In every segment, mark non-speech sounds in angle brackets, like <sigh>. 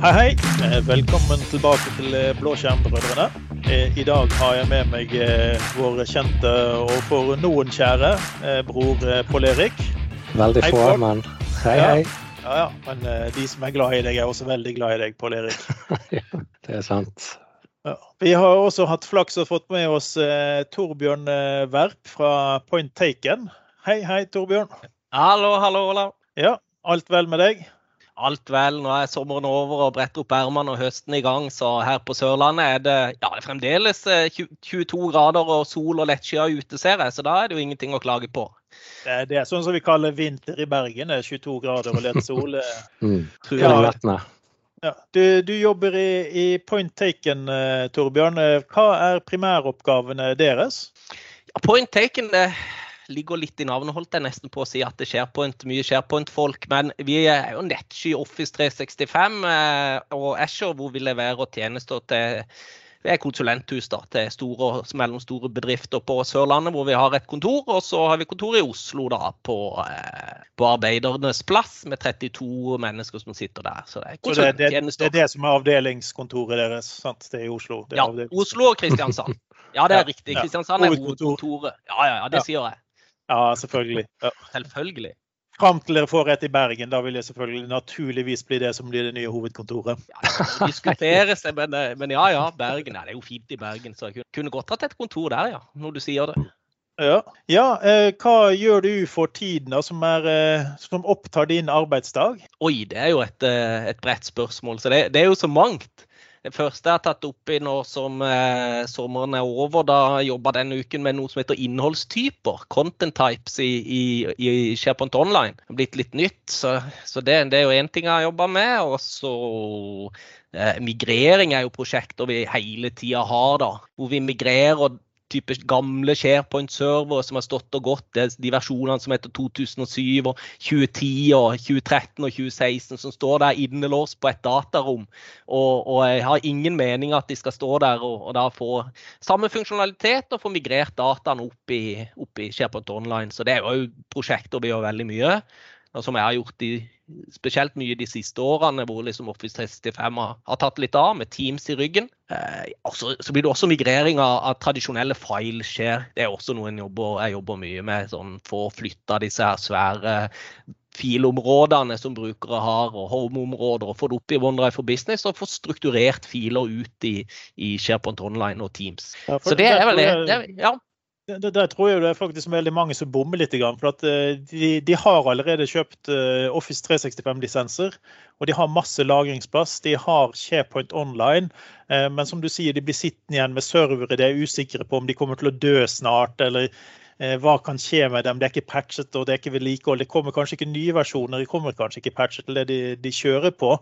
Hei, hei. Eh, Velkommen tilbake til eh, Blåskjermbrødrene. Eh, I dag har jeg med meg vår kjente og for noen kjære bror Pål Erik. Veldig få, hei, men hei, Ja. hei. Ja, ja, men de som er glad i deg, er også veldig glad i deg, Pål Erik. <laughs> Det er sant. Ja. Vi har også hatt flaks og fått med oss eh, Torbjørn eh, Verp fra Point Taken. Hei, hei, Torbjørn. Hallo, hallo, Olav. Ja, alt vel med deg? Alt vel. Nå er sommeren over og bretter opp ermene og høsten i gang. Så her på Sørlandet er det, ja, det er fremdeles eh, 20 22 grader og sol og lettskia ute, ser jeg. Så da er det jo ingenting å klage på. Det er, det er sånn som vi kaller vinter i Bergen. Er 22 grader og lett sol. eh. <laughs> Mm. Ja. Ja. Du, du jobber i, i Point Taken, eh, Torbjørn. Eh, Hva er primæroppgavene deres? Ja, Point taken det ligger litt i navnet, holdt jeg nesten på å si at det SharePoint, mye SharePoint-folk. Men vi er jo nettsky Office 365 eh, og Asher, hvor vi leverer tjenester til vi er konsulenthus da, til store og mellomstore bedrifter på Sørlandet, hvor vi har et kontor. Og så har vi kontor i Oslo, da, på, eh, på Arbeidernes plass, med 32 mennesker som sitter der. Så det er Så det, det, det er det som er avdelingskontoret deres? sant? Det er i Oslo? Det er Ja, Oslo og Kristiansand. Ja, det er riktig. Kristiansand er hovedkontoret. Ja, ja, ja, det sier jeg. Ja, selvfølgelig. Ja. Selvfølgelig. Fram til dere får et i Bergen, da vil det selvfølgelig naturligvis bli det som blir det nye hovedkontoret. Ja, det diskuteres, men, eh, men ja, ja, Bergen. Ja, det er jo fint i Bergen, så jeg kunne- kunne godt hatt et kontor der, ja. Når du sier det. Ja, ja eh, Hva gjør du for tiden da, som, er, eh, som opptar din arbeidsdag? Oi, det er jo et, eh, et bredt spørsmål. Så det, det er jo så mangt. Det første jeg har tatt opp i nå som eh, sommeren er over, da jobba denne uken med noe som heter innholdstyper. Content types i, i, i SharePoint Online. Det har blitt litt nytt, så, så det, det er jo én ting jeg har jobba med. Og så eh, migrering er jo prosjekter vi hele tida har, da. Hvor vi migrerer type gamle SharePoint-servere som har stått og gått, det er de versjonene som heter 2007 og 2010 og 2013 og 2016 som står der innelåst på et datarom. Og, og jeg har ingen mening at de skal stå der og, og da få samme funksjonalitet og få migrert dataene opp opp i SharePoint Online. Så det er jo prosjekter vi gjør veldig mye. Som jeg har gjort i, spesielt mye de siste årene, hvor liksom Office 365 har, har tatt litt av, med Teams i ryggen. Eh, også, så blir det også migrering av, av tradisjonelle fileshare. Det er også noe jobber, jeg jobber mye med. sånn Få flytta disse her svære filområdene som brukere har, og home-områder, og få det opp i OneDrive for Business, og få strukturert filer ut i, i SharePoint Online og Teams. Ja, Så det er vel det. det er, ja. Der, der tror jeg det er faktisk veldig mange som bommer litt. For at eh, de, de har allerede kjøpt eh, Office 365-lisenser. Og de har masse lagringsplass. De har SharePoint online. eh, Men som du sier, de blir sittende igjen med servere de er usikre på om de kommer til å dø snart. Eller hva kan skje med dem. Det er ikke patchet og det er ikke vedlikehold. Det kommer kanskje ikke nye versjoner. De kommer kanskje ikke patchet til det de, de kjører på.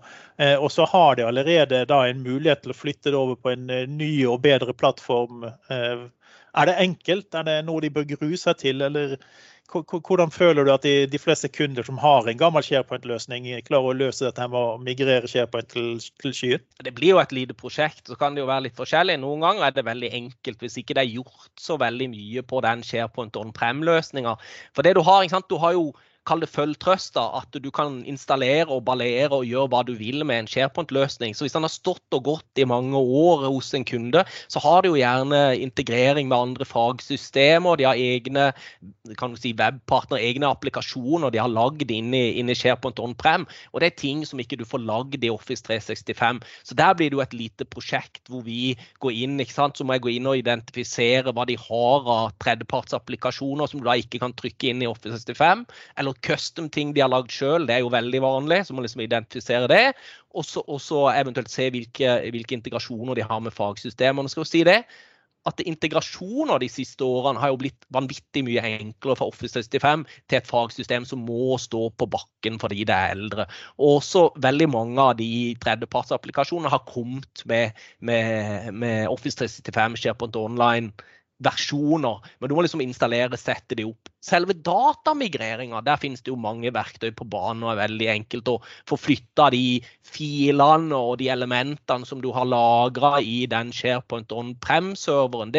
Eh, Og så har de allerede da en mulighet til å flytte det over på en ny og bedre plattform. eh, er det enkelt? Er det noe de bør grue seg til? Eller hvordan føler du at de, de fleste kunder som har en gammel SharePoint-løsning, klarer å løse dette med å migrere SharePoint til, til skyen? det blir jo et lite prosjekt, så kan det jo være litt forskjellig. Noen ganger er det veldig enkelt hvis ikke det er gjort så veldig mye på den SharePoint on-prem-løsninga. For det du har, ikke sant? du har jo Kall det følgetrøst, at du kan installere og ballere og gjøre hva du vil med en SharePoint-løsning. Så hvis den har stått og gått i mange år hos en kunde, så har de jo gjerne integrering med andre fagsystemer. De har egne kan du si, webpartner, egne applikasjoner de har lagd inn i SharePoint on-prem. Og det er ting som ikke du får lagd i Office 365. Så der blir det jo et lite prosjekt hvor vi går inn, ikke sant? så må jeg gå inn og identifisere hva de har av tredjepartsapplikasjoner som du da ikke kan trykke inn i Office 65. Eller custom-ting de har lagd sjøl, det er jo veldig vanlig. Så må liksom identifisere det. Og så eventuelt se hvilke, hvilke integrasjoner de har med fagsystemene. Skal vi si det? at integrasjoner de siste årene har jo blitt vanvittig mye enklere fra Office 65 til et fagsystem som må stå på bakken fordi det er eldre. Og også veldig mange av de tredjepartsapplikasjonene har kommet med, med, med Office 365, SharePoint Online versjoner. Men du må liksom installere, sette de opp selve datamigreringa, der finnes det jo mange verktøy på banen og er veldig enkelt å få flytta de filene og de elementene som du har lagra i den SharePoint on-prem-serveren.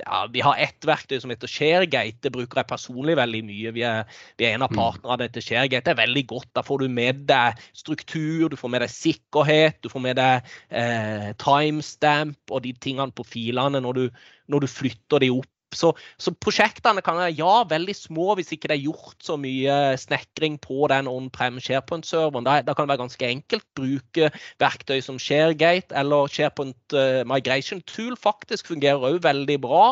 Ja, vi har ett verktøy som heter ShareGate. Det bruker jeg personlig veldig mye. Vi er, vi er en av mm. partnerne til ShareGate. Det er veldig godt. Da får du med deg struktur, du får med deg sikkerhet, du får med deg eh, timestamp og de tingene på filene når du, når du flytter de opp så, så, prosjektene kan være ja, veldig små hvis ikke det er gjort så mye snekring på den on-prem SharePoint-serveren. Da, da, kan det være ganske enkelt. Bruke verktøy som ShareGate eller SharePoint uh, Migration Tool faktisk fungerer òg veldig bra.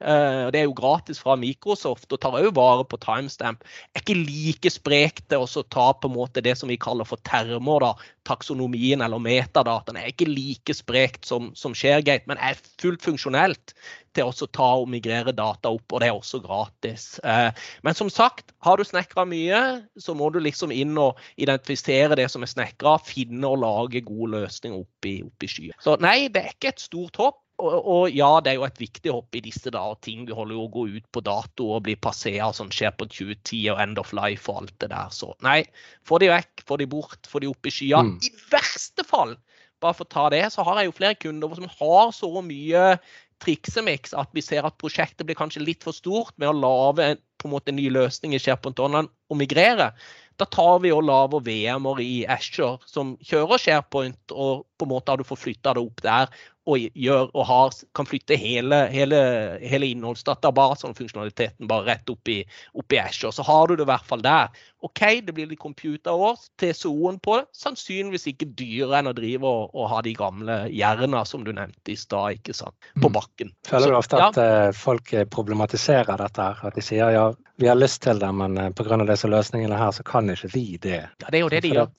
Uh, det er jo gratis fra Microsoft og tar òg vare på timestamp. Er ikke like sprekt til å ta på en måte det som vi kaller for termer, da, taksonomien eller metadataen. Er ikke like sprekt som, som ShareGate, men er fullt funksjonelt til å ta og migrere data opp, og det er også gratis. Eh, men som sagt, har du snekra mye, så må du liksom inn og identifisere det som er snekra, finne og lage gode løsninger oppi, oppi skyen. Så nei, det er ikke et stort hopp. Og, og, ja, det er jo et viktig hopp i disse dager. Ting holder jo å gå ut på dato og bli passert, som skjer på 2010 og end of life og alt det der. Så nei, få de vekk, få de bort, få de opp i skya. Mm. I verste fall, bare for å ta det, så har jeg jo flere kunder som har så mye triksemiks at vi ser at prosjektet blir kanskje litt for stort med å lage på en måte en ny løsning i SharePoint og migrere. Da tar vi og lager VM-er i Asher som kjører SharePoint, og på en måte har du flytta det opp der og, gjør, og har, kan flytte hele, hele, hele innholdsdatabasen og funksjonaliteten bare rett opp i, opp i Azure. Så har du det i hvert fall der. OK, det blir litt computerår, TCO-en på det. Sannsynligvis ikke dyrere enn å drive og, og ha de gamle jerna som du nevnte i stad, ikke sant, på mm. bakken. Føler du ofte at ja. Eh, folk problematiserer dette her? At de sier ja, vi har lyst til det, men eh, pga. disse løsningene her, så kan ikke vi det. Ja, det er jo det de gjør.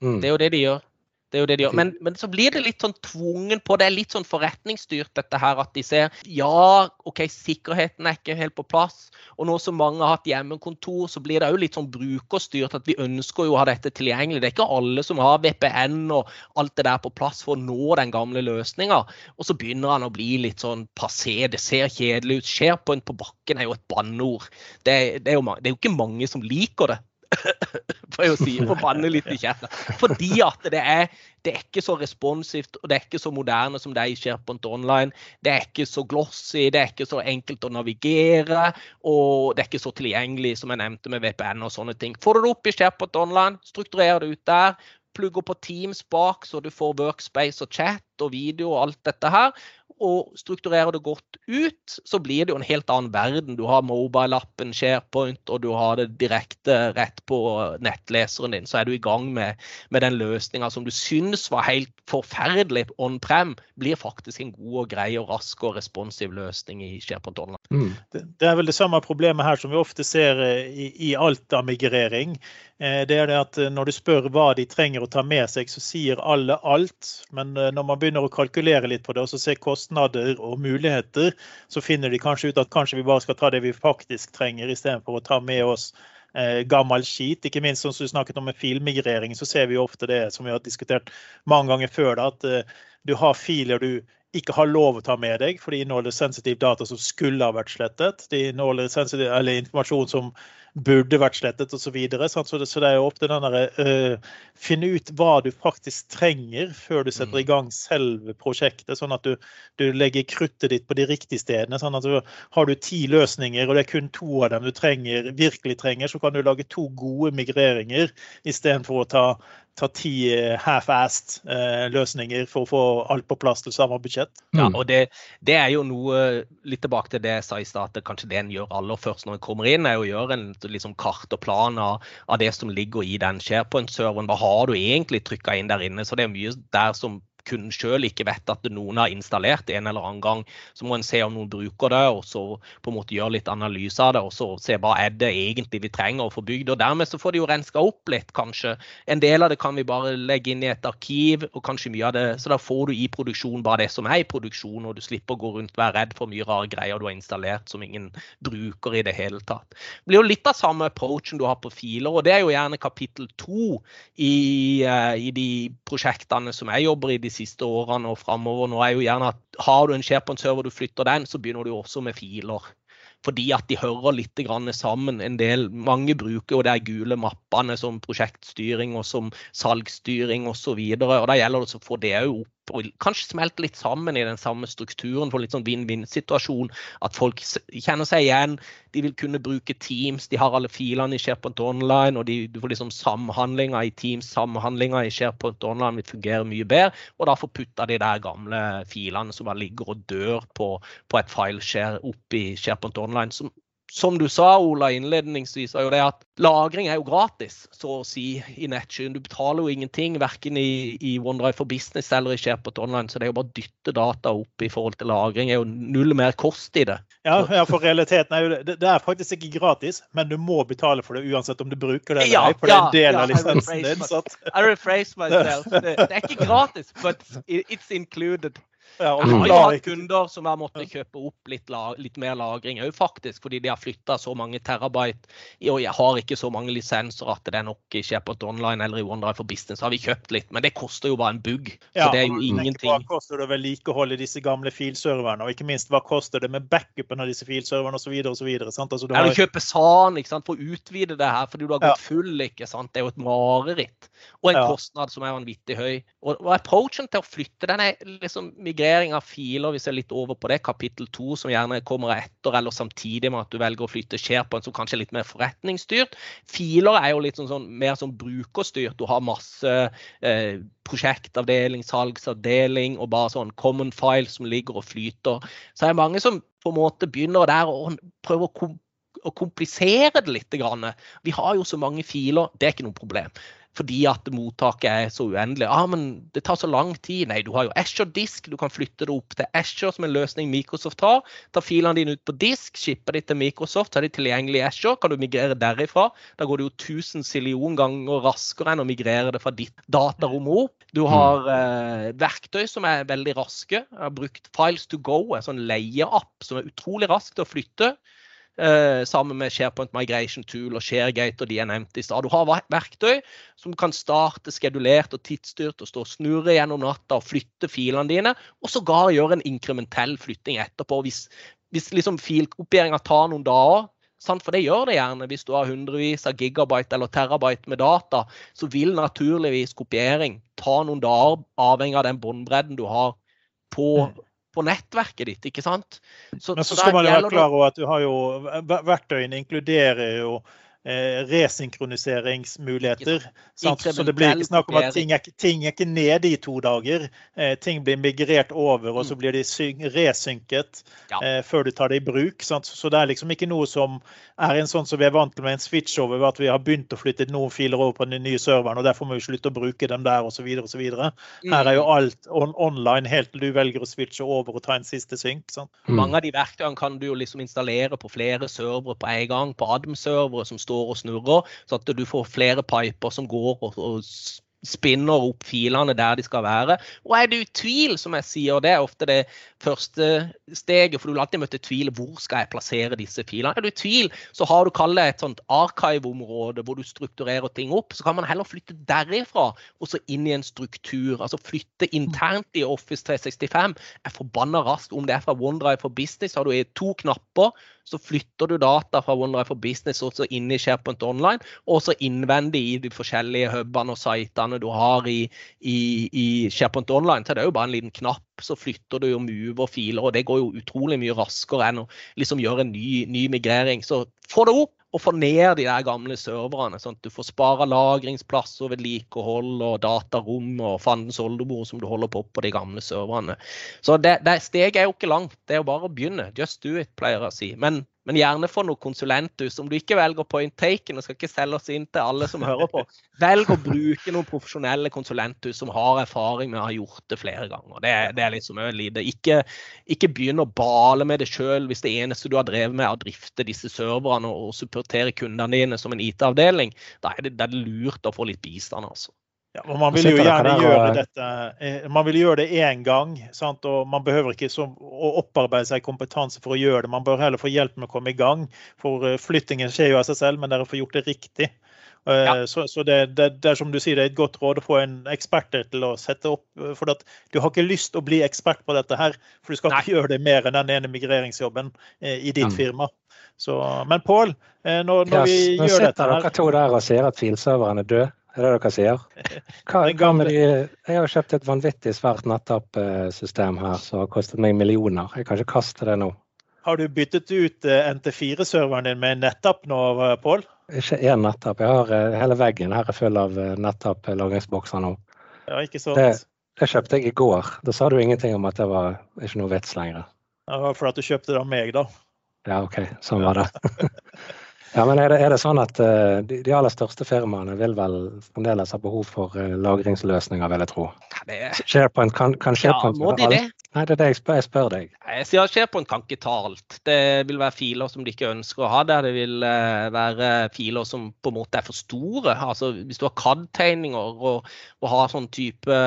Mm. Det er jo det de gjør. Det er jo det de gjør. Men, men, så blir det litt sånn tvungen på. Det er litt sånn forretningsstyrt, dette her. At de ser ja, OK, sikkerheten er ikke helt på plass. Og nå som mange har hatt hjemmekontor, så blir det òg litt sånn brukerstyrt. At vi ønsker jo å ha dette tilgjengelig. Det er ikke alle som har VPN og alt det der på plass for å nå den gamle løsninga. Og så begynner han å bli litt sånn passé. Det ser kjedelig ut. SharePoint på bakken er jo et banneord. Det, det, det er jo ikke mange som liker det. <laughs> si, for å banne litt i kjeften. Fordi at det er, det er ikke så responsivt og det er ikke så moderne som det er i SharePoint Online. Det er ikke så glossy, det er ikke så enkelt å navigere, og det er ikke så tilgjengelig som jeg nevnte med VPN og sånne ting. Får du det opp i SharePoint Online, strukturerer det ut der, plugger på Teams bak så du får workspace og chat og video og alt dette her og strukturerer det godt ut, så blir det jo en helt annen verden. Du har mobile-appen SharePoint, og du har det direkte rett på nettleseren din. Så er du i gang med, med den løsninga som du syns var helt forferdelig on-prem, blir faktisk en god og grei og rask og responsiv løsning i SharePoint Online. Mm. Det, det er vel det samme problemet her som vi ofte ser eh, i, i alt av migrering. Eh, det er det at eh, Når du spør hva de trenger å ta med seg, så sier alle alt. Men når man begynner å kalkulere litt på det og så ser kostnader og muligheter, så finner de kanskje ut at kanskje vi bare skal ta det vi faktisk trenger, istedenfor å ta med oss eh, gammel skit. Ikke minst som du snakket om med filmigrering, så ser vi ofte det som vi har diskutert mange ganger før, da, at eh, du har filer du ikke har lov å ta med deg, for de inneholder sensitiv data som skulle ha vært slettet. De inneholder informasjon som burde vært slettet osv. Så, videre, så, det, så det er jo opp til den derre uh, Finne ut hva du faktisk trenger før du setter i mm. gang selve prosjektet, sånn at du, du legger kruttet ditt på de riktige stedene. sånn at du, Har du ti løsninger, og det er kun to av dem du trenger, virkelig trenger, så kan du lage to gode migreringer istedenfor å ta ta ti eh, half-assed eh, løsninger for å få alt på plass til samme budsjett. Ja, mm. og det, det, er jo noe litt tilbake til det jeg sa i stad, at kanskje det en gjør aller først når en kommer inn, er å gjøre en liksom, kart og plan av, av, det som ligger i den SharePoint-serveren. Hva har du egentlig trykka inn der inne? Så det er mye der som kunden sjøl ikke vet at noen har installert en eller annen gang. Så må en se om noen bruker det, og så på en måte gjøre litt analyse av det. Og så se hva er det egentlig vi trenger å få bygd. Og dermed så får de jo renska opp litt, kanskje. En del av det kan vi bare legge inn i et arkiv, og kanskje mye av det Så da får du i produksjon bare det som er i produksjon, og du slipper å gå rundt og være redd for mye rare greier du har installert som ingen bruker i det hele tatt. Det blir jo litt av samme approachen du har på filer, og det er jo gjerne kapittel to i, uh, i de prosjektene som jeg jobber i. de årene og framover nå er jo gjerne at har du en SharePoint-server du flytter den, så begynner du også med filer. fordi at de hører litt sammen. En del, mange bruker jo de gule mappene som prosjektstyring og som salgsstyring osv. Da gjelder det å få det opp og kanskje smelte litt sammen i den samme strukturen for litt sånn vinn-vinn-situasjon. At folk kjenner seg igjen. De vil kunne bruke Teams. De har alle filene i SharePoint Online. og de, Du får liksom samhandlinger i Teams, samhandlinger i SharePoint Online vil fungere mye bedre. Og da får putta de der gamle filene som bare ligger og dør på, på et fileshare opp i SharePoint Online. som som du sa, Ola, innledningsvis, er jo det at lagring er jo gratis, så å si, i nettskyen. Du betaler jo ingenting, verken i, i OneDrive for Business eller i SharePoint Online. Så det er jo bare å dytte data opp i forhold til lagring. Det er jo null mer kost i det. Ja, ja for realiteten er jo det, det er faktisk ikke gratis, men du må betale for det uansett om du bruker det eller ja, ei. For det er en del ja, av lisensen din. I rephrase myself. Det, det er ikke gratis, but it's included. Ja, jeg har jo hatt kunder som har måttet kjøpe opp litt, litt mer lagring òg, faktisk. Fordi de har flytta så mange terabyte. Og jeg har ikke så mange lisenser at det er nok i Shepard Online eller i OneDrive for Business. har vi kjøpt litt, men det koster jo bare en bugg. Så det er jo ingenting. Hva koster det å vedlikeholde disse gamle filserverne? Og ikke minst, hva koster det med backupen av disse filserverne osv. Altså, du har... kjøper SAN ikke sant, for å utvide det her fordi du har gått ja. full. ikke sant? Det er jo et mareritt. Og en ja. kostnad som er vanvittig høy. Og, og approachen til å flytte den er liksom migrere integrering av filer, hvis jeg er litt over på det, kapittel to, som gjerne kommer etter eller samtidig med at du velger å flytte SharePoint, som kanskje er litt mer forretningsstyrt. Filer er jo litt sånn, sånn mer sånn brukerstyrt. Du har masse eh, prosjektavdeling, salgsavdeling og bare sånn common file som ligger og flyter. Så det er mange som på en måte begynner der og prøver å å komplisere det litt. Vi har jo så mange filer, det er ikke noe problem fordi at mottaket er så uendelig. Ah, men det tar så lang tid. Nei, du har jo Azure Disk. Du kan flytte det opp til Azure som en løsning Microsoft har. Ta filene dine ut på disk, shipper de til Microsoft, så er de tilgjengelige i Azure. Kan du migrere derifra? Da går det jo 1000 sillion ganger raskere enn å migrere det fra ditt datarom opp. Du har eh, verktøy som er veldig raske. Jeg har brukt Files to Go, en sånn leieapp som er utrolig raskt å flytte. Eh, sammen med SharePoint Migration Tool og ShareGate og de jeg nevnte i stad. Du har verktøy som kan starte skedulert og tidsstyrt og stå og snurre gjennom natta og flytte filene dine, og sågar gjøre en inkrementell flytting etterpå. Hvis, hvis liksom filkopieringa tar noen dager? For det gjør det gjerne. Hvis du har hundrevis av gigabyte eller terabyte med data, så vil naturligvis kopiering ta noen dager, avhengig av den båndbredden du har på, mm på nettverket ditt. ikke sant? Så, Men så, skal man jo være klar over at du har jo verktøyene inkluderer jo eh, resynkroniseringsmuligheter. Så det blir ikke snakk om at ting er, ting er ikke nede i to dager. Eh, ting blir migrert over, og så mm. blir de resynket eh, før du tar det i bruk. Sant? Så det er liksom ikke noe som er en sånn som vi er vant til med en switchover, ved at vi har begynt å flytte noen filer over på den nye serveren, og derfor må vi slutte å bruke dem der osv. osv. Her er jo mm. alt on online helt til du velger å switche over og ta en siste synk. Sant? Mange av de verktøyene kan du jo liksom installere på flere servere på en gang, på Adm-servere som står står og snurrer, så at du får flere piper som går og, og spinner opp filene der de skal være. Og er du i tvil, som jeg sier, det er ofte det første steget, for du vil alltid møte tvil hvor skal jeg plassere disse filene. Er du i tvil, så har du kalt et sånt archive-område hvor du strukturerer ting opp. Så kan man heller flytte derifra og så inn i en struktur. Altså flytte internt i Office 365 er forbanna raskt. Om det er fra OneDrive for Business, har du to knapper så flytter du data fra OneDrive for Business også inn i SharePoint Online, og også innvendig i de forskjellige hubene og sitene du har i, i, i SharePoint Online. Så det er jo bare en liten knapp, så flytter du og mover filer, og det går jo utrolig mye raskere enn å liksom gjøre en ny, ny migrering. Så få det opp, og få ned de der gamle serverne. sånn at Du får spare lagringsplass og vedlikehold og datarom og fandens oldemor som du holder på på de gamle serverne. Så det, det steget er jo ikke langt. Det er jo bare å begynne. Just do it, pleier jeg å si. Men men gjerne få noe konsulenthus. Om du ikke velger point taken, og skal ikke selge oss inn til alle som hører på, velg å bruke noen profesjonelle konsulenthus som har erfaring med å ha gjort det flere ganger. Det, det er liksom lite. Ikke, ikke begynn å bale med det sjøl hvis det eneste du har drevet med er å drifte disse serverne og supportere kundene dine som en IT-avdeling. Da er det, lurt å få litt bistand, altså. Ja, og man vil jo gjerne gjøre dette eh, man vil gjøre det én gang. Sant? og Man behøver ikke så, å opparbeide seg kompetanse for å gjøre det. Man bør heller få hjelp med å komme i gang. For eh, Flyttingen skjer jo av seg selv, men dere får gjort det riktig. Ja. Så, så det, det, det, er som du sier, det er et godt råd å få en ekspert til å sette opp. For du har ikke lyst til å bli ekspert på dette her, for du skal Nei. ikke gjøre det mer enn den ene migreringsjobben i ditt mm. firma. Så, men Pål, når, når yes, vi gjør dette her Nå sitter dere to der og sier at filserveren er død. Er det dere sier? <laughs> Hva, hva de, jeg har kjøpt et vanvittig svært nettappsystem her som har kostet meg millioner. Jeg kan ikke kaste det nå. Har du byttet ut eh, NT4-serveren din med nettapp nå, eh, Pål? Ikke én nettapp. Jeg har eh, Hele veggen her er full av nettapp-lagringsbokser nå. Ja, ikke sant. Det, det, kjøpte jeg i går. Da sa du ingenting om at det var ikke noe vits lenger. Ja, for at du kjøpte det av meg, da. Ja, OK. Sånn var det. <laughs> Ja, men er det, er det sånn at uh, de, de, aller største firmaene vil vel fremdeles ha behov for uh, lagringsløsninger, vil jeg tro? Det... SharePoint, kan, kan SharePoint ja, må de det? Nei, det er det jeg spør, jeg spør deg. Jeg sier SharePoint kan ikke ta alt. Det vil være filer som de ikke ønsker å ha der. Det vil uh, være filer som på en måte er for store. Altså, hvis du har CAD-tegninger og, og, har sånn type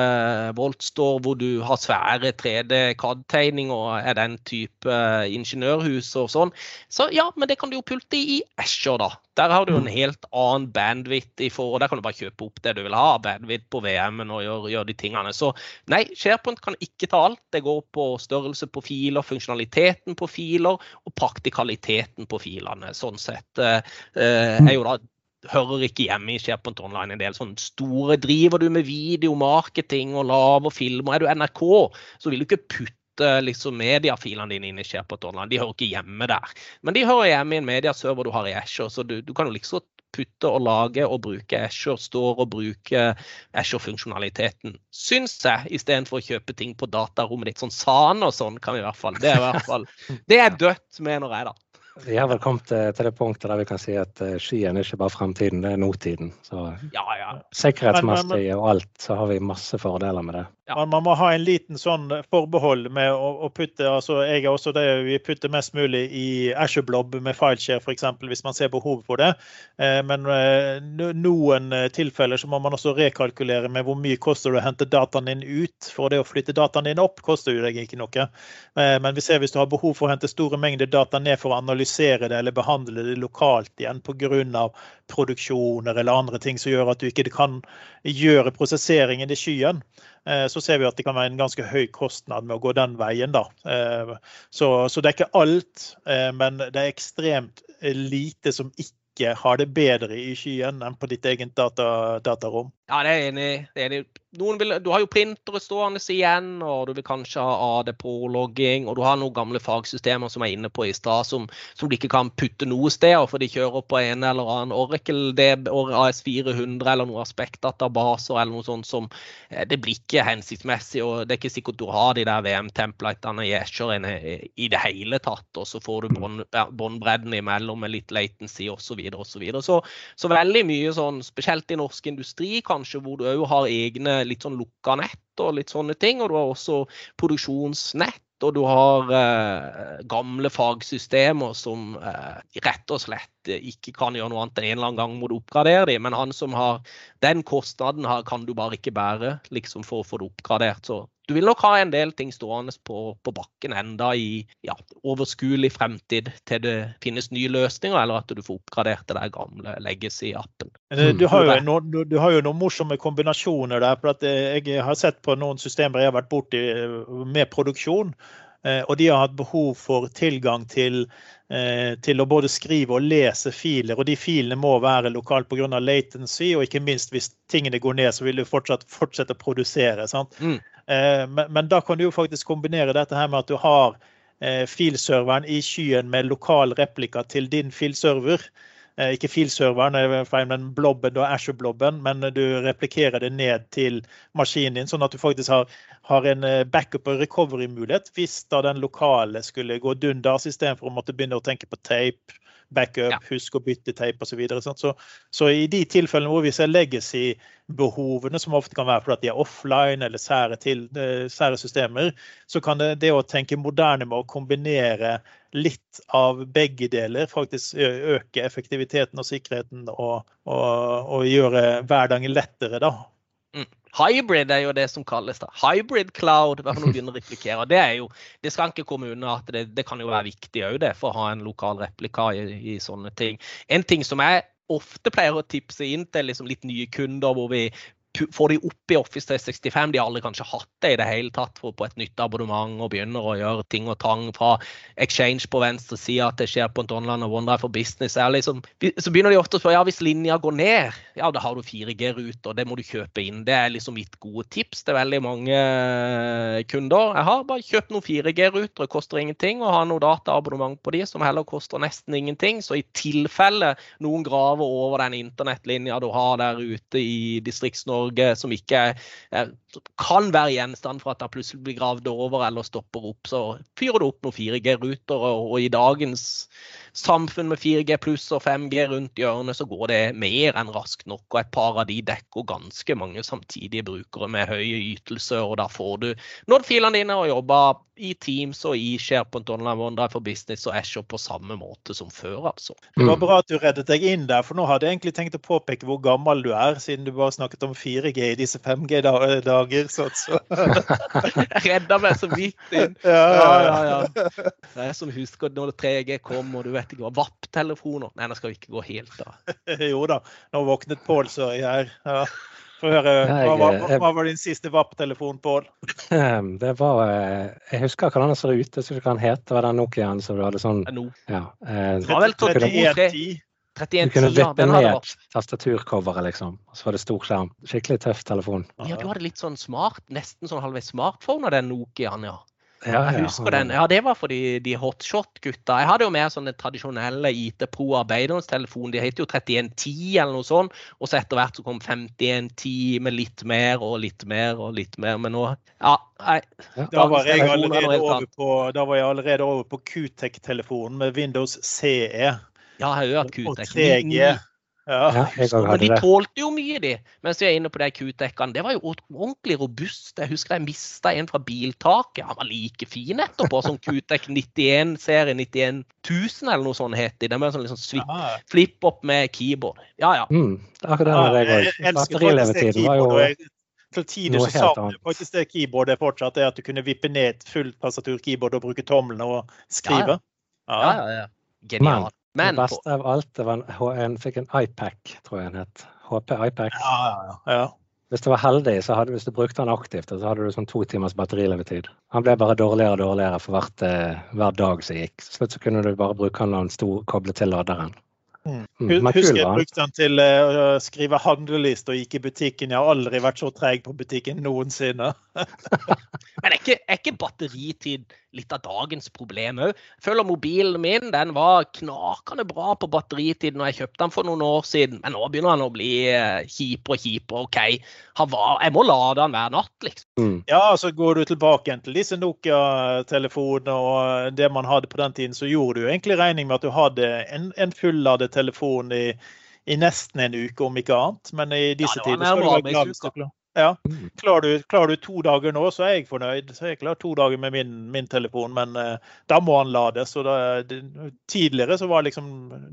Voltstore hvor du har svære 3D-CAD-tegninger og er den type ingeniørhus og sånn, så ja, men det kan du jo pulte i Asher, da. Der har du en helt annen bandwidth i forhold, der kan du bare kjøpe opp det du vil ha. Bandwidth på VM-en og gjøre, gjør de tingene. Så nei, SharePoint kan ikke ta alt. Det går på størrelse på filer, funksjonaliteten på filer og praktikaliteten på filene. Sånn sett eh, eh er jo da hører ikke hjemme i SharePoint Online. En del sånne store Driver du med videomarketing og laver filmer, er du NRK, så vil du ikke putte liksom mediafilene dine inn i SharePoint Online. De hører ikke hjemme der. Men de hører hjemme i en mediaserver du har i Asher, så du, du kan jo liksom putte og lage og bruke Asher Store og bruke Asher-funksjonaliteten, syns jeg, istedenfor å kjøpe ting på datarommet ditt. Sånn Sane og sånn kan vi i hvert fall. Det er i hvert fall <laughs> det er dødt, mener jeg, da. Vi har vel kommet til det punktet der vi kan si at eh, skyen er ikke bare fremtiden, det er nåtiden. Så ja, ja. sikkerhetsmessig og alt, så har vi masse fordeler med det. Ja. Man, man, må ha en liten sånn forbehold med å, å putte altså jeg er også det, Vi putter mest mulig i Asher Blob med fileshare f.eks. hvis man ser behov for det. Eh, men eh, noen tilfeller så må man også rekalkulere med hvor mye koster det å hente dataen din ut. For det å flytte dataen din opp koster jo deg ikke noe. Men vi ser hvis du har behov for å hente store mengder data ned for å analysere analysere det eller behandle det lokalt igjen pga. produksjoner eller andre ting som gjør at du ikke kan gjøre prosesseringen i skyen, eh, så ser vi at det kan være en ganske høy kostnad med å gå den veien. Da. Eh, så, så det er ikke alt, eh, men det er ekstremt lite som ikke har det bedre i skyen enn på ditt eget data, datarom. Ja, det er jeg enig i vil, du har jo printere stående igjen, og du vil kanskje ha AD-pålogging. Og du har noen gamle fagsystemer som er inne på i stad, som, som, du ikke kan putte noe sted, for de kjører på en eller annen Oracle AS400 eller noen aspektdatabaser eller noe sånt som eh, Det blir ikke hensiktsmessig, og det er ikke sikkert du har de der VM-templatene i Azure i det hele tatt. Og så får du båndbredden imellom med litt latency osv. Så, og så, videre. så Så veldig mye sånn, spesielt i norsk industri kanskje, hvor du òg har egne litt sånn lukka nett og litt sånne ting. Og du har også produksjonsnett. Og du har eh, gamle fagsystemer som eh, rett og slett ikke kan gjøre noe annet enn en eller annen gang må du oppgradere dem. Men han som har den kostnaden, her, kan du bare ikke bære liksom for å få det oppgradert. Så du vil nok ha en del ting stående på, på bakken enda i ja, overskuelig fremtid til det finnes nye løsninger, eller at du får oppgradert det der gamle legacy-appen. Du, har jo noen, du har jo noen morsomme kombinasjoner der. for at eh, Jeg har sett på noen systemer jeg har vært borti eh, med produksjon. Eh, og de har hatt behov for tilgang til, til, å både skrive og lese filer. Og de filene må være lokalt pga. latency, og ikke minst hvis tingene går ned, så vil du fortsatt fortsette å produsere. Mm. Men, men, da kan du jo faktisk kombinere dette her med at du har eh, filserveren i skyen med lokal replika til din filserver. Eh, ikke filserveren, men blobben, da Asher-blobben, men du replikerer det ned til maskinen din, sånn at du faktisk har, har en backup- og recovery-mulighet hvis da den lokale skulle gå dundas istedenfor å måtte begynne å tenke på tape backup, ja. husk å bytte teip osv. Så, videre, så, så i de tilfellene hvor vi ser legacy-behovene, som ofte kan være fordi de er offline eller sære, til, eh, sære systemer, så kan det, det, å tenke moderne med å kombinere litt av begge deler faktisk øke effektiviteten og sikkerheten og, og, og gjøre hverdagen lettere. da. Hybrid er jo det som kalles da. Hybrid cloud. hva for begynner å replikere. Det er jo, det skal ikke komme unna at det, det kan jo være viktig òg, det, for å ha en lokal replika i, i, sånne ting. En ting som jeg ofte pleier å tipse inn til liksom litt nye kunder hvor vi får de opp i Office 365. De har aldri kanskje hatt det i det hele tatt på et nytt abonnement og begynner å gjøre ting og tang fra Exchange på venstre side til SharePoint Online og OneDrive for Business. Liksom, så begynner de ofte å spørre ja, hvis linja går ned, ja da har du 4G-ruter, det må du kjøpe inn. Det er liksom mitt gode tips til veldig mange eh, kunder. Jeg har bare kjøpt noen 4G-ruter, det koster ingenting, og har noe dataabonnement på de som heller koster nesten ingenting. Så i tilfelle noen graver over den internettlinja du har der ute i Distrikts-Norge, Norge som ikke er, kan være gjenstand for at det plutselig blir gravd over eller stopper opp. Så fyrer du opp noen 4G-ruter, og, og, i dagens samfunn med 4G pluss og 5G rundt hjørnet, så går det mer enn raskt nok. Og et par av de dekker ganske mange samtidige brukere med høye ytelser, og da får du nådd filene dine og jobber i Teams og i SharePoint Online OneDrive for Business og Azure på samme måte som før, altså. Det var bra at du reddet deg inn der, for nå hadde jeg egentlig tenkt å påpeke hvor gammel du er, siden du bare snakket om 4G i disse 5G-dager. Så, så. jeg <laughs> redda meg så vidt inn. Ja, ja, ja. ja. Det er som husker når 3G kom, og du vet ikke hva VAP-telefoner Nei, nå skal vi ikke gå helt da. <laughs> jo da, nå våknet Pål Sørøy her. Ja. <laughs> Få høre. Hva var, hva var, din siste VAP-telefon, Pål? Det var eh, Jeg husker hva den ser ut. Jeg husker hva den het. Det var den Nokiaen som du hadde sånn ja, eh, Det var vel 3110. Du kunne vippe ned tastaturcoveret, liksom. Og så var det stor skjerm. Skikkelig tøff telefon. Ja, du hadde litt sånn smart, nesten sånn halvveis smartphone av den Nokiaen, ja. Ja, jeg husker den. Ja, Det var for de, de hotshot-gutta. Jeg hadde jo mer sånne tradisjonelle IT Pro arbeiderens telefon. De het jo 3110 eller noe sånt. Og så etter hvert så kom 5110 med litt mer og litt mer og litt mer. Men nå Ja, nei. Da var jeg allerede over på, da var jeg allerede over på Qtec-telefonen med Windows CE. Ja, jeg har hørt Qtec. Og 3G. Ja. ja men de tålte jo mye, de. Mens vi er inne på de Q-dekkene. Det var jo ordentlig robust. Jeg husker jeg mista en fra biltaket. Han var like fin etterpå som Q-dekk 91-serie 91 000 eller noe sånt het de. Det var sånn liksom flip opp med keyboard. Ja, ja. Mm, det akkurat det jeg òg. Batterilevetiden var jo til tider så sa du faktisk det keyboardet fortsatt er at du kunne vippe ned fullt tastatur-keyboard og bruke tomlene og skrive. Ja, ja. ja, ja. Genialt. Men, det beste av alt det var en, en fikk en iPack, tror jeg den het. HP iPack. Ja, ja, ja. Hvis du var heldig, så hadde, hvis du brukte den aktivt, så hadde du sånn to timers batterilevetid. Han ble bare dårligere og dårligere for hvert, eh, hver dag som gikk. Til slutt så kunne du bare bruke den når den sto koblet til laderen. Mm. husker jeg brukte den til eh, å skrive handleliste og gikk i butikken. Jeg har aldri vært så treg på butikken noensinne. <laughs> Men er ikke, er ikke batteritid litt av dagens problem òg. Føler mobilen min den var knakende bra på batteritid når jeg kjøpte den for noen år siden. Men nå begynner den å bli eh, kjipere og kjipere. OK, jeg må lade den hver natt, liksom. Mm. Ja, så går du tilbake igjen til disse Nokia-telefonene og det man hadde på den tiden, så gjorde du egentlig regning med at du hadde en, en fulladet telefon i, i, nesten en uke, om ikke annet. Men i disse ja, tider skal du være glad hvis du ja. Mm. Klarer du, klarer du, to dager nå, så er jeg fornøyd. Så jeg klarer to dager med min, min telefon, men uh, da må han lades. Og da, det, tidligere så var liksom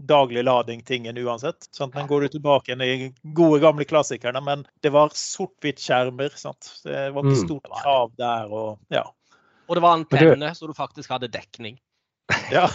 daglig lading tingen uansett. Sant? Men går du tilbake igjen i gode, gamle klassikerne, men det var sort-hvitt-skjermer. Det var ikke mm. stort krav der. Og, ja. og det var antenne, så du faktisk hadde dekning. Ja.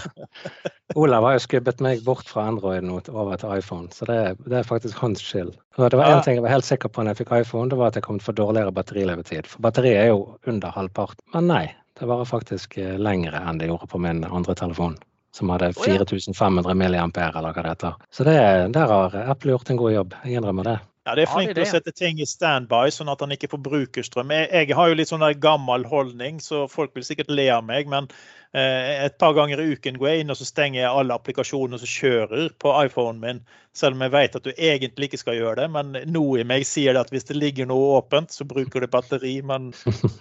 <laughs> Olav har jo skubbet meg bort fra Android nå over til iPhone, så det, det er faktisk hans skyld. Og det var én ja. ting jeg var helt sikker på når jeg fikk iPhone, det var at jeg kom til å få dårligere batterilevetid. For batteriet er jo under halvparten. Men nei, det varer faktisk eh, lengre enn det gjorde på min andre telefon. Som hadde 4500 milliampere, eller hva det heter. Så det, der har Apple gjort en god jobb. Jeg innrømmer det. Ja, Det er flink til å sette ting i standby, sånn at han ikke forbruker strøm. Jeg, jeg har jo litt sånn der gammel holdning, så folk vil sikkert le av meg. Men Eh, et par ganger i uken går jeg inn og så stenger jeg alle applikasjoner som kjører på iPhonen min. Selv om jeg vet at du egentlig ikke skal gjøre det. Men noe i meg sier det at hvis det ligger noe åpent, så bruker du batteri. Men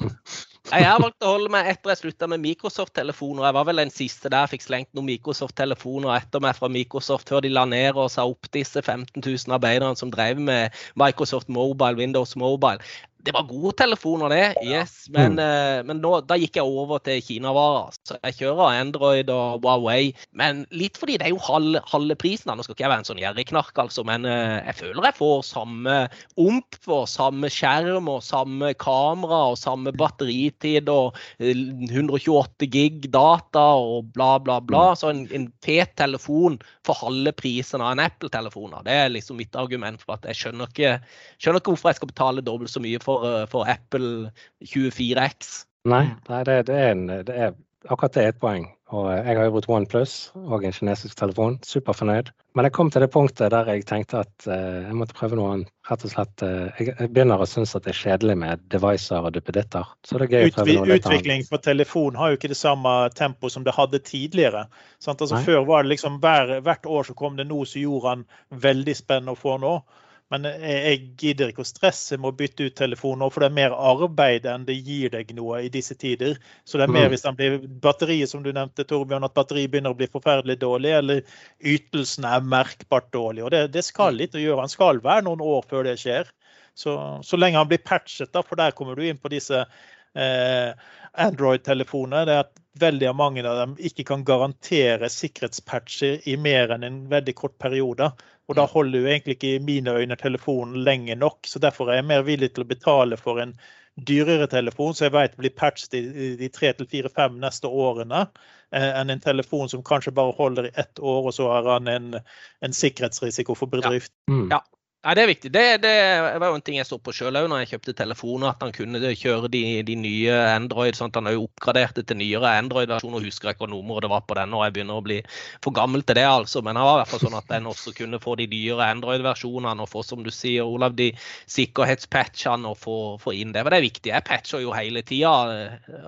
<laughs> Jeg har valgt å holde meg etter jeg slutta med Microsoft-telefoner. Jeg var vel den siste der jeg fikk slengt noen Microsoft-telefoner etter meg fra Microsoft før de la ned og sa opp disse 15 000 arbeiderne som drev med Microsoft Mobile, Windows Mobile det var gode telefoner, det. yes, Men, Mm. eh, men nå, da gikk jeg over til Kinavarer. Så jeg kjører Android og Huawei. Men litt fordi det er jo halve, halve prisen. da. Nå skal ikke jeg være en sånn gjerrigknark, altså, men eh, jeg føler jeg får samme omp for samme skjerm og samme kamera og samme batteritid og eh, 128 gig data og bla, bla, bla. Så en, en fet telefon for halve prisen av en Apple-telefon. Det er liksom mitt argument for at jeg skjønner ikke, skjønner ikke hvorfor jeg skal betale dobbelt så mye for, eh, for Apple 24X. Nei, nei det, det, er en, det er akkurat det er et poeng. Og eh, jeg har jo brukt OnePlus og en kinesisk telefon. Superfornøyd. Men jeg kom til det punktet der jeg tenkte at eh, jeg måtte prøve noe annet. Rett og slett, eh, jeg, jeg begynner å synes at det er kjedelig med devicer og duppeditter. Så det er gøy å prøve noe litt annet. utvikling for telefon har jo ikke det samme tempo som det hadde tidligere. Sant? Altså, før var det liksom hver, Hvert år så kom det noe som gjorde han veldig spennende å få nå. Men jeg, jeg gidder ikke å stresse med å bytte ut telefoner, for det er mer arbeid enn det gir deg noe i disse tider. Så det er mer Mm. hvis den blir batteriet, som du nevnte, Torbjørn, at batteriet begynner å bli forferdelig dårlig, eller ytelsen er merkbart dårlig. Og det, det skal litt å gjøre. Han skal være noen år før det skjer. Så, så lenge han blir patchet, da, for der kommer du inn på disse Android-telefoner. Det er at veldig mange av dem ikke kan garantere sikkerhetspatcher i mer enn en veldig kort periode. Og da holder jo egentlig ikke i mine øyne telefonen lenge nok. Så derfor er jeg mer villig til å betale for en dyrere telefon, så jeg vet blir patchet i de tre til fire, fem neste årene, eh, enn en telefon som kanskje bare holder i ett år, og så har han en, en sikkerhetsrisiko for bedrift. Mm. Ja. Nei, Det er viktig. Det, det var jo en ting jeg så på sjøl òg når jeg kjøpte telefoner, at han kunne kjøre de, de nye Android. sånn at Han har jo oppgradert det til nyere Android-versjoner. Husker jeg hva nummeret det var på den og jeg begynner å bli for gammel til det. altså. Men det var i hvert fall sånn at en også kunne få de nyere Android-versjonene og få, som du sier, Olav, de sikkerhetspatchene og få, få inn det. For det er viktig. Jeg patcher jo hele tida,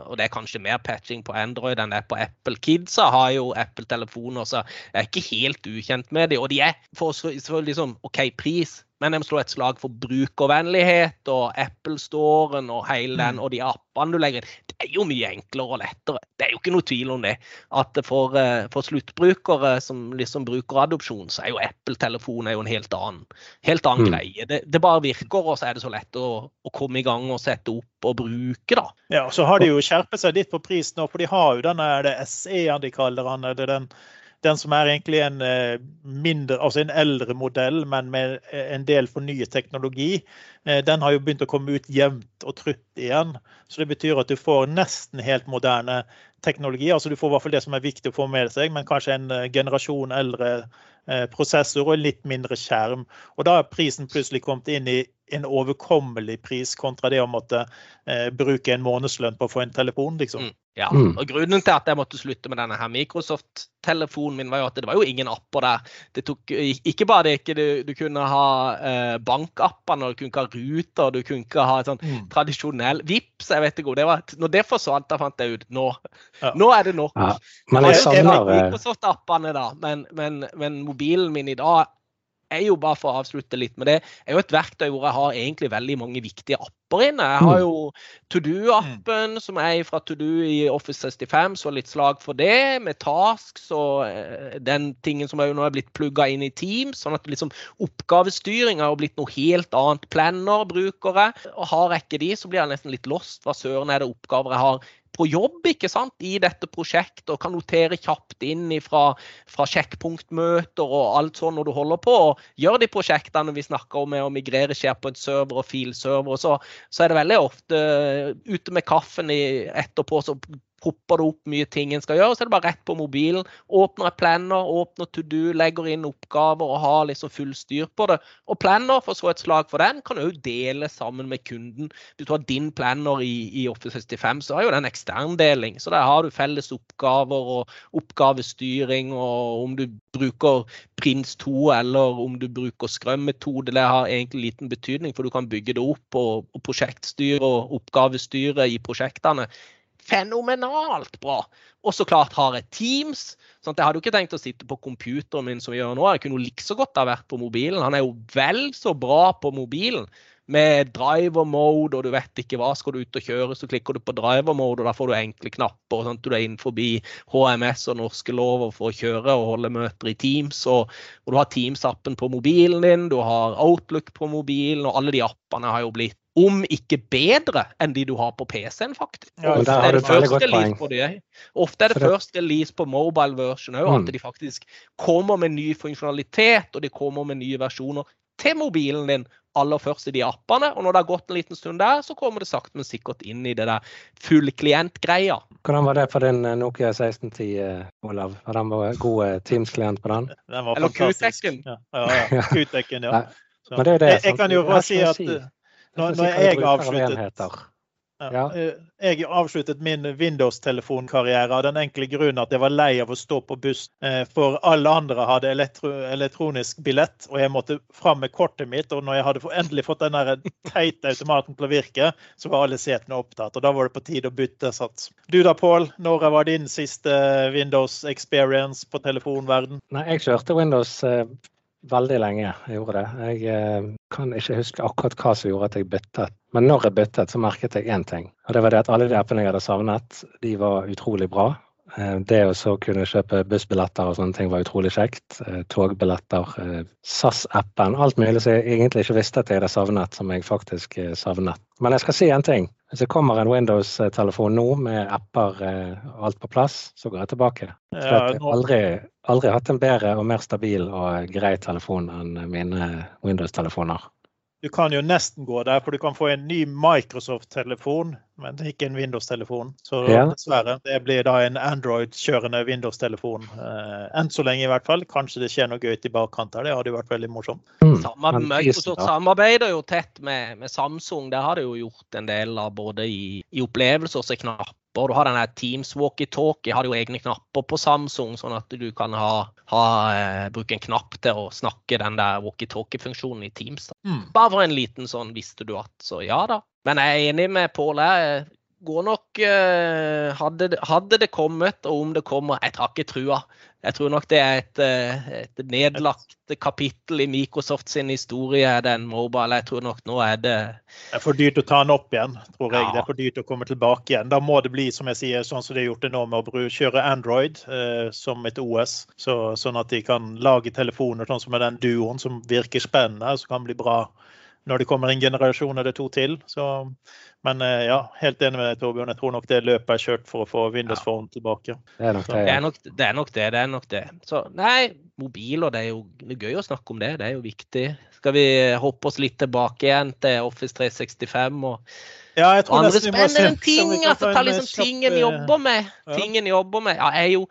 og det er kanskje mer patching på Android enn det er på Apple. Kidsa har jo Apple-telefoner, så jeg er ikke helt ukjent med dem. Og de er for selvfølgelig liksom OK, pris. Men jeg må slå et slag for brukervennlighet og Apple-storen og hele den, og de appene du legger inn. Det er jo mye enklere og lettere. Det er jo ikke noe tvil om det. At for, eh, for sluttbrukere som liksom bruker adopsjon, så er jo Apple-telefon en helt annen, helt annen Mm. greie. Det, det bare virker, og så er det så lett å, å komme i gang og sette opp og bruke, da. Ja, og så har de jo skjerpet seg litt på pris nå, for de har jo denne er det SE-en de kaller den. eller den den som er egentlig en eh, mindre, altså en eldre modell, men med eh, en del fornyet teknologi. Eh, Den har jo begynt å komme ut jevnt og trutt igjen. Så det betyr at du får nesten helt moderne teknologi. altså Du får i hvert fall det som er viktig å få med seg, men kanskje en generasjon eldre prosessor og litt mindre skjerm. Og da har prisen plutselig kommet inn i en overkommelig pris kontra det å måtte eh, bruke en månedslønn på å få en telefon, liksom. Mm. Ja, Mm. og Grunnen til at jeg måtte slutte med denne her Microsoft-telefonen min, var jo at det var jo ingen apper der. Det tok Ikke bare det ikke du, du kunne ha eh, bankappene, du kunne ikke ha ruter, du kunne ikke ha sånn Mm. tradisjonell Vips, jeg vet ikke hvor det var. Når det forsvant, da fant jeg ut nå, Ja. nå er det nok. Ja, men jeg er savner eh, Microsoft-appene, da, men, men, men mobilen min i dag er jo bare for å avslutte litt med det, er jo et verktøy hvor jeg har egentlig veldig mange viktige apper inne. Jeg har Mm. jo To Do-appen, som er fra To Do i Office 65, så litt slag for det. Med Tasks og eh, den tingen som er jo nå er blitt plugga inn i Teams. sånn at liksom oppgavestyring har jo blitt noe helt annet. Planner bruker jeg. Og har jeg ikke de, så blir jeg nesten litt lost. Hva søren er det oppgaver jeg har på jobb ikke sant, i dette prosjektet, og kan notere kjapt inn fra, fra sjekkpunktmøter og alt sånn når du holder på. og Gjør de prosjektene vi snakker om med å migrere SharePoint-server og filserver, så, så er det veldig ofte eh, ute med kaffen i, etterpå, så popper det opp mye ting en skal gjøre. Så er det bare rett på mobilen. Åpner et planner, åpner to do, legger inn oppgaver og har liksom full styr på det. Og planner, for så et slag for den, kan du òg dele sammen med kunden. Hvis du har din planner i, i Office 65, så har jo den eksterndeling. Så der har du felles oppgaver og oppgavestyring, og om du bruker Prins 2 eller om du bruker Scrum-metode, det har egentlig liten betydning, for du kan bygge det opp og, og prosjektstyre og oppgavestyre i prosjektene fenomenalt bra. Og så klart har jeg Teams. sånn at Jeg hadde jo ikke tenkt å sitte på computeren min som jeg gjør nå. Jeg kunne jo like så godt ha vært på mobilen. Han er jo vel så bra på mobilen. Med driver mode, og du vet ikke hva skal du ut og kjøre, så klikker du på driver mode, og da får du enkle knapper. at Du er inn forbi HMS og norske lover for å kjøre og holde møter i Teams. Og, og du har Teams-appen på mobilen din, du har Outlook på mobilen, og alle de appene har jo blitt om ikke bedre enn de du har på PC-en, faktisk. Ja, Ofte er det et først release på det. Ofte er det det- først release på mobile version òg, Mm. at de faktisk kommer med ny funksjonalitet og de kommer med nye versjoner til mobilen din aller først i de appene. Og når det har gått en liten stund der, så kommer det sakte, men sikkert inn i det der fullklient-greia. Hvordan var det for din eh, Nokia 1610, eh, Olav? Var den var god eh, Teams-klient på den? Den var Eller fantastisk. Q-tekken. Ja, ja, ja. Q-tekken, ja. <laughs> Men det er det. jeg, jeg kan jo bare si at eh, når, når jeg avsluttet. Ja. Eh, Jeg avsluttet min Windows-telefonkarriere av den enkle grunn at jeg var lei av å stå på buss, eh, for alle andre hadde elektro elektronisk billett, og jeg måtte fram med kortet mitt. Og når jeg hadde endelig fått den der teite automaten til å virke, så var alle setene opptatt. Og da var det på tide å bytte sats. Du da, Pål. Når var din siste Windows experience på telefonverden? Nei, jeg kjørte Windows eh, veldig lenge. Jeg gjorde det. Jeg eh, kan ikke huske akkurat hva som gjorde at jeg byttet. Men når jeg byttet, så merket jeg én ting. Og det var det at alle de appene jeg hadde savnet, de var utrolig bra. Eh, Det å kunne kjøpe bussbilletter og sånne ting var utrolig kjekt. Eh, Togbilletter, eh, SAS-appen, alt mulig som jeg egentlig ikke visste at jeg hadde savnet, som jeg faktisk savnet. Men jeg skal si en ting. Hvis det kommer en Windows-telefon nå med apper og alt på plass, så går jeg tilbake. For jeg har aldri, aldri hatt en bedre og mer stabil og grei telefon enn mine Windows-telefoner. Du kan jo nesten gå der, for du kan få en ny Microsoft-telefon, men ikke en Windows-telefon. Så Ja. dessverre, det blir da en Android-kjørende Windows-telefon. Eh, enn så lenge, i hvert fall. Kanskje det skjer noe gøy i bakkant her. Det hadde jo vært veldig morsomt. Mm. Samme, Microsoft samarbeider jo tett med, med Samsung. Det har de jo gjort en del av både i, i opplevelser og så knapper. Du har denne Teams walkietalkie, har jo egne knapper på Samsung, sånn at du kan ha, ha eh, bruke en knapp til å snakke den der walkietalkie-funksjonen i Teams. Mm. Bare for en liten sånn visste du at, så ja da. Men jeg er enig med Pål. Jeg går nok eh, hadde, hadde det kommet, og om det kommer, jeg tar ikke trua. Jeg tror nok det er et, eh, et nedlagt kapittel i Microsoft sin historie, den mobile. Jeg tror nok nå er det Det er for dyrt å ta den opp igjen, tror jeg. Ja. Det er for dyrt å komme tilbake igjen. Da må det bli som jeg sier, sånn som de har gjort det nå med å kjøre Android eh, som et OS. Så, sånn at de kan lage telefoner sånn som med den duoen som virker spennende, som kan bli bra når det kommer en generasjon eller to til. Så, men eh, ja, helt enig med deg, Torbjørn. Jeg tror nok det løpet er kjørt for å få Windows Ja. Phone tilbake. Det er nok det. Det er nok det. Er nok det, det er nok det. Så nei, mobiler, det er jo det er gøy å snakke om det. Det er jo viktig. Skal vi hoppe oss litt tilbake igjen til Office 365 og Ja, jeg tror andre spennende ting? Altså, ta liksom tingen ting en eh, jobber med. ja. Ting en jobber med. Ja, jeg er jo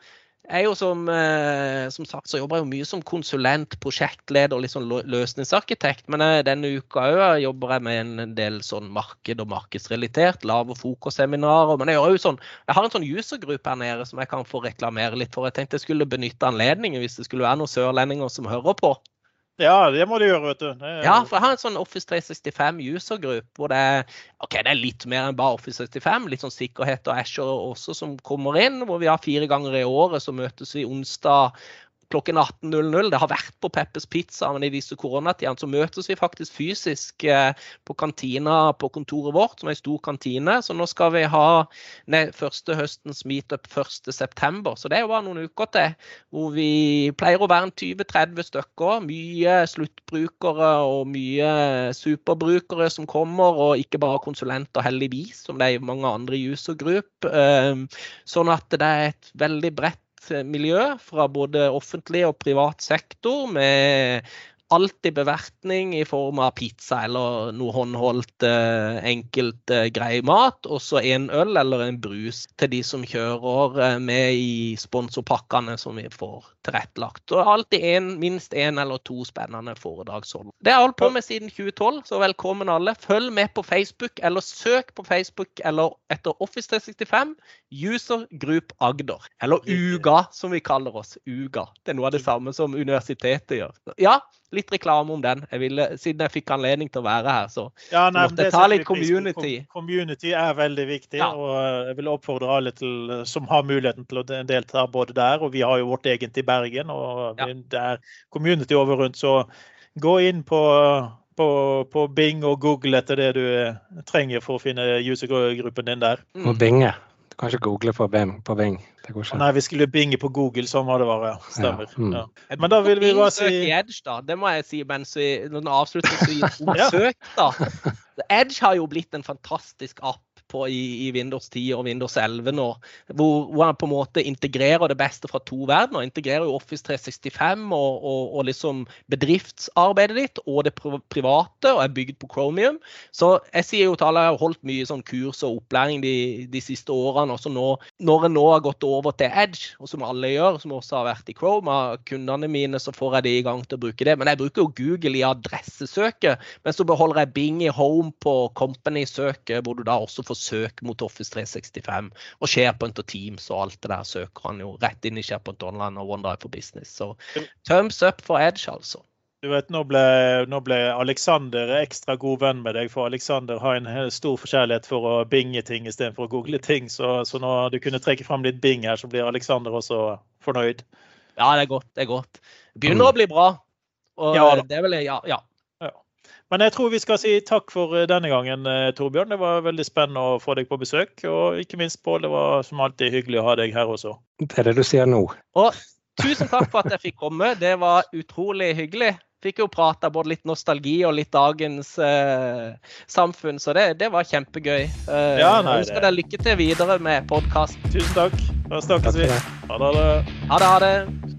er jo som, eh, som sagt så jobber jeg jo mye som konsulent, prosjektleder og litt sånn løsningsarkitekt. Men eh, denne uka òg jobber jeg med en del sånn marked og markedsrelatert. Lav- og fokusseminarer. Men jeg gjør sånn, jeg har en sånn usergruppe her nede som jeg kan få reklamere litt for. Jeg tenkte jeg skulle benytte anledningen hvis det skulle være noen sørlendinger som hører på. Ja, det må du gjøre, vet du. Er- Ja, for jeg har en sånn Office 365 user group hvor det er, okay, det er litt mer enn bare Office 365. Litt sånn sikkerhet og Azure også som kommer inn. Hvor vi har fire ganger i året så møtes vi onsdag klokken 18.00. Det har vært på Peppers Pizza, men i disse koronatidene så møtes vi faktisk fysisk eh, på kantina på kontoret vårt, som er en stor kantine. Så nå skal vi ha nei, første høstens meetup 1.9. Så det er jo bare noen uker til. Hvor vi pleier å være en 20-30 stykker. Mye sluttbrukere og mye superbrukere som kommer, og ikke bare konsulenter, heldigvis, som det er mange andre user group. Eh, Sånn at det er et veldig bredt miljø fra både offentlig og privat sektor med alltid bevertning i form av pizza eller noe håndholdt eh, enkelt eh, grei mat. Og så en øl eller en brus til de som kjører eh, med i sponsorpakkene som vi får tilrettelagt. Og alltid en, minst én eller to spennende foredragshold. Det har jeg holdt på med siden 2012, så velkommen alle. Følg med på Facebook, eller søk på Facebook eller etter Office 365. User Group Agder. Eller UGA, som vi kaller oss. UGA. Det er noe av det samme som universitetet gjør. Ja, litt reklame om den. Jeg ville, siden jeg fikk anledning til å være her, så Ja, nei, Måtte jeg ta litt community. Community er veldig viktig, Ja. og jeg vil oppfordre alle til, som har muligheten til å delta både der, og vi har jo vårt eget i Bergen, og Ja. der er community over rundt, så gå inn på, på, på Bing og Google etter det du eh, trenger for å finne usergruppen din der. Mm. mm. binge. Du kan ikke google på Bing. På Bing. Det går ikke. Nei, vi skulle binge på Google, sånn må det være. Stemmer. Ja, mm. Ja. Men da vil vi bare si... Edge, da. Det må jeg si mens vi når den om <laughs> Ja. søk, da. Edge har jo blitt en fantastisk app på i, i, Windows 10 og Windows 11 nå. Hvor, hvor, han på en måte integrerer det beste fra to verdener. Integrerer jo Office 365 og, og, og liksom bedriftsarbeidet ditt og det private, og er bygd på Chromium. Så jeg sier jo til alle, har holdt mye sånn kurs og opplæring de, de siste årene. også nå, Når en nå har gått over til Edge, og som alle gjør, som også har vært i Chrome, av kundene mine, så får jeg det i gang til å bruke det. Men jeg bruker jo Google i adressesøket, men så beholder jeg Bing i Home på Company-søket, hvor du da også får søk mot Office 365. Og SharePoint og Teams og alt det der søker han jo rett inn i SharePoint Online og OneDrive for Business. Så thumbs up for Edge, altså. Du vet, Nå ble, nå ble Alexander ekstra god venn med deg, for Alexander har en stor forskjellighet for å binge ting istedenfor å google ting. Så, så når du kunne trekke fram litt bing her, så blir Alexander også fornøyd. Ja, det er godt. Det er godt. Begynner å bli bra. Og ja, det er vel, ja, ja. Men jeg tror vi skal si takk for eh, denne gangen, eh, Torbjørn. Det var veldig spennende å få deg på besøk. Og ikke minst, Pål, det var som alltid hyggelig å ha deg her også. Det er det du sier nå. Og tusen takk for at jeg fikk komme. Det var utrolig hyggelig. Fikk jo prata både litt nostalgi og litt dagens eh, samfunn, så det, det var kjempegøy. Eh, ja, nei, ønsker deg lykke til videre med podkasten. Tusen takk. Da snakkes vi. Ha det. Ha det. Ha det.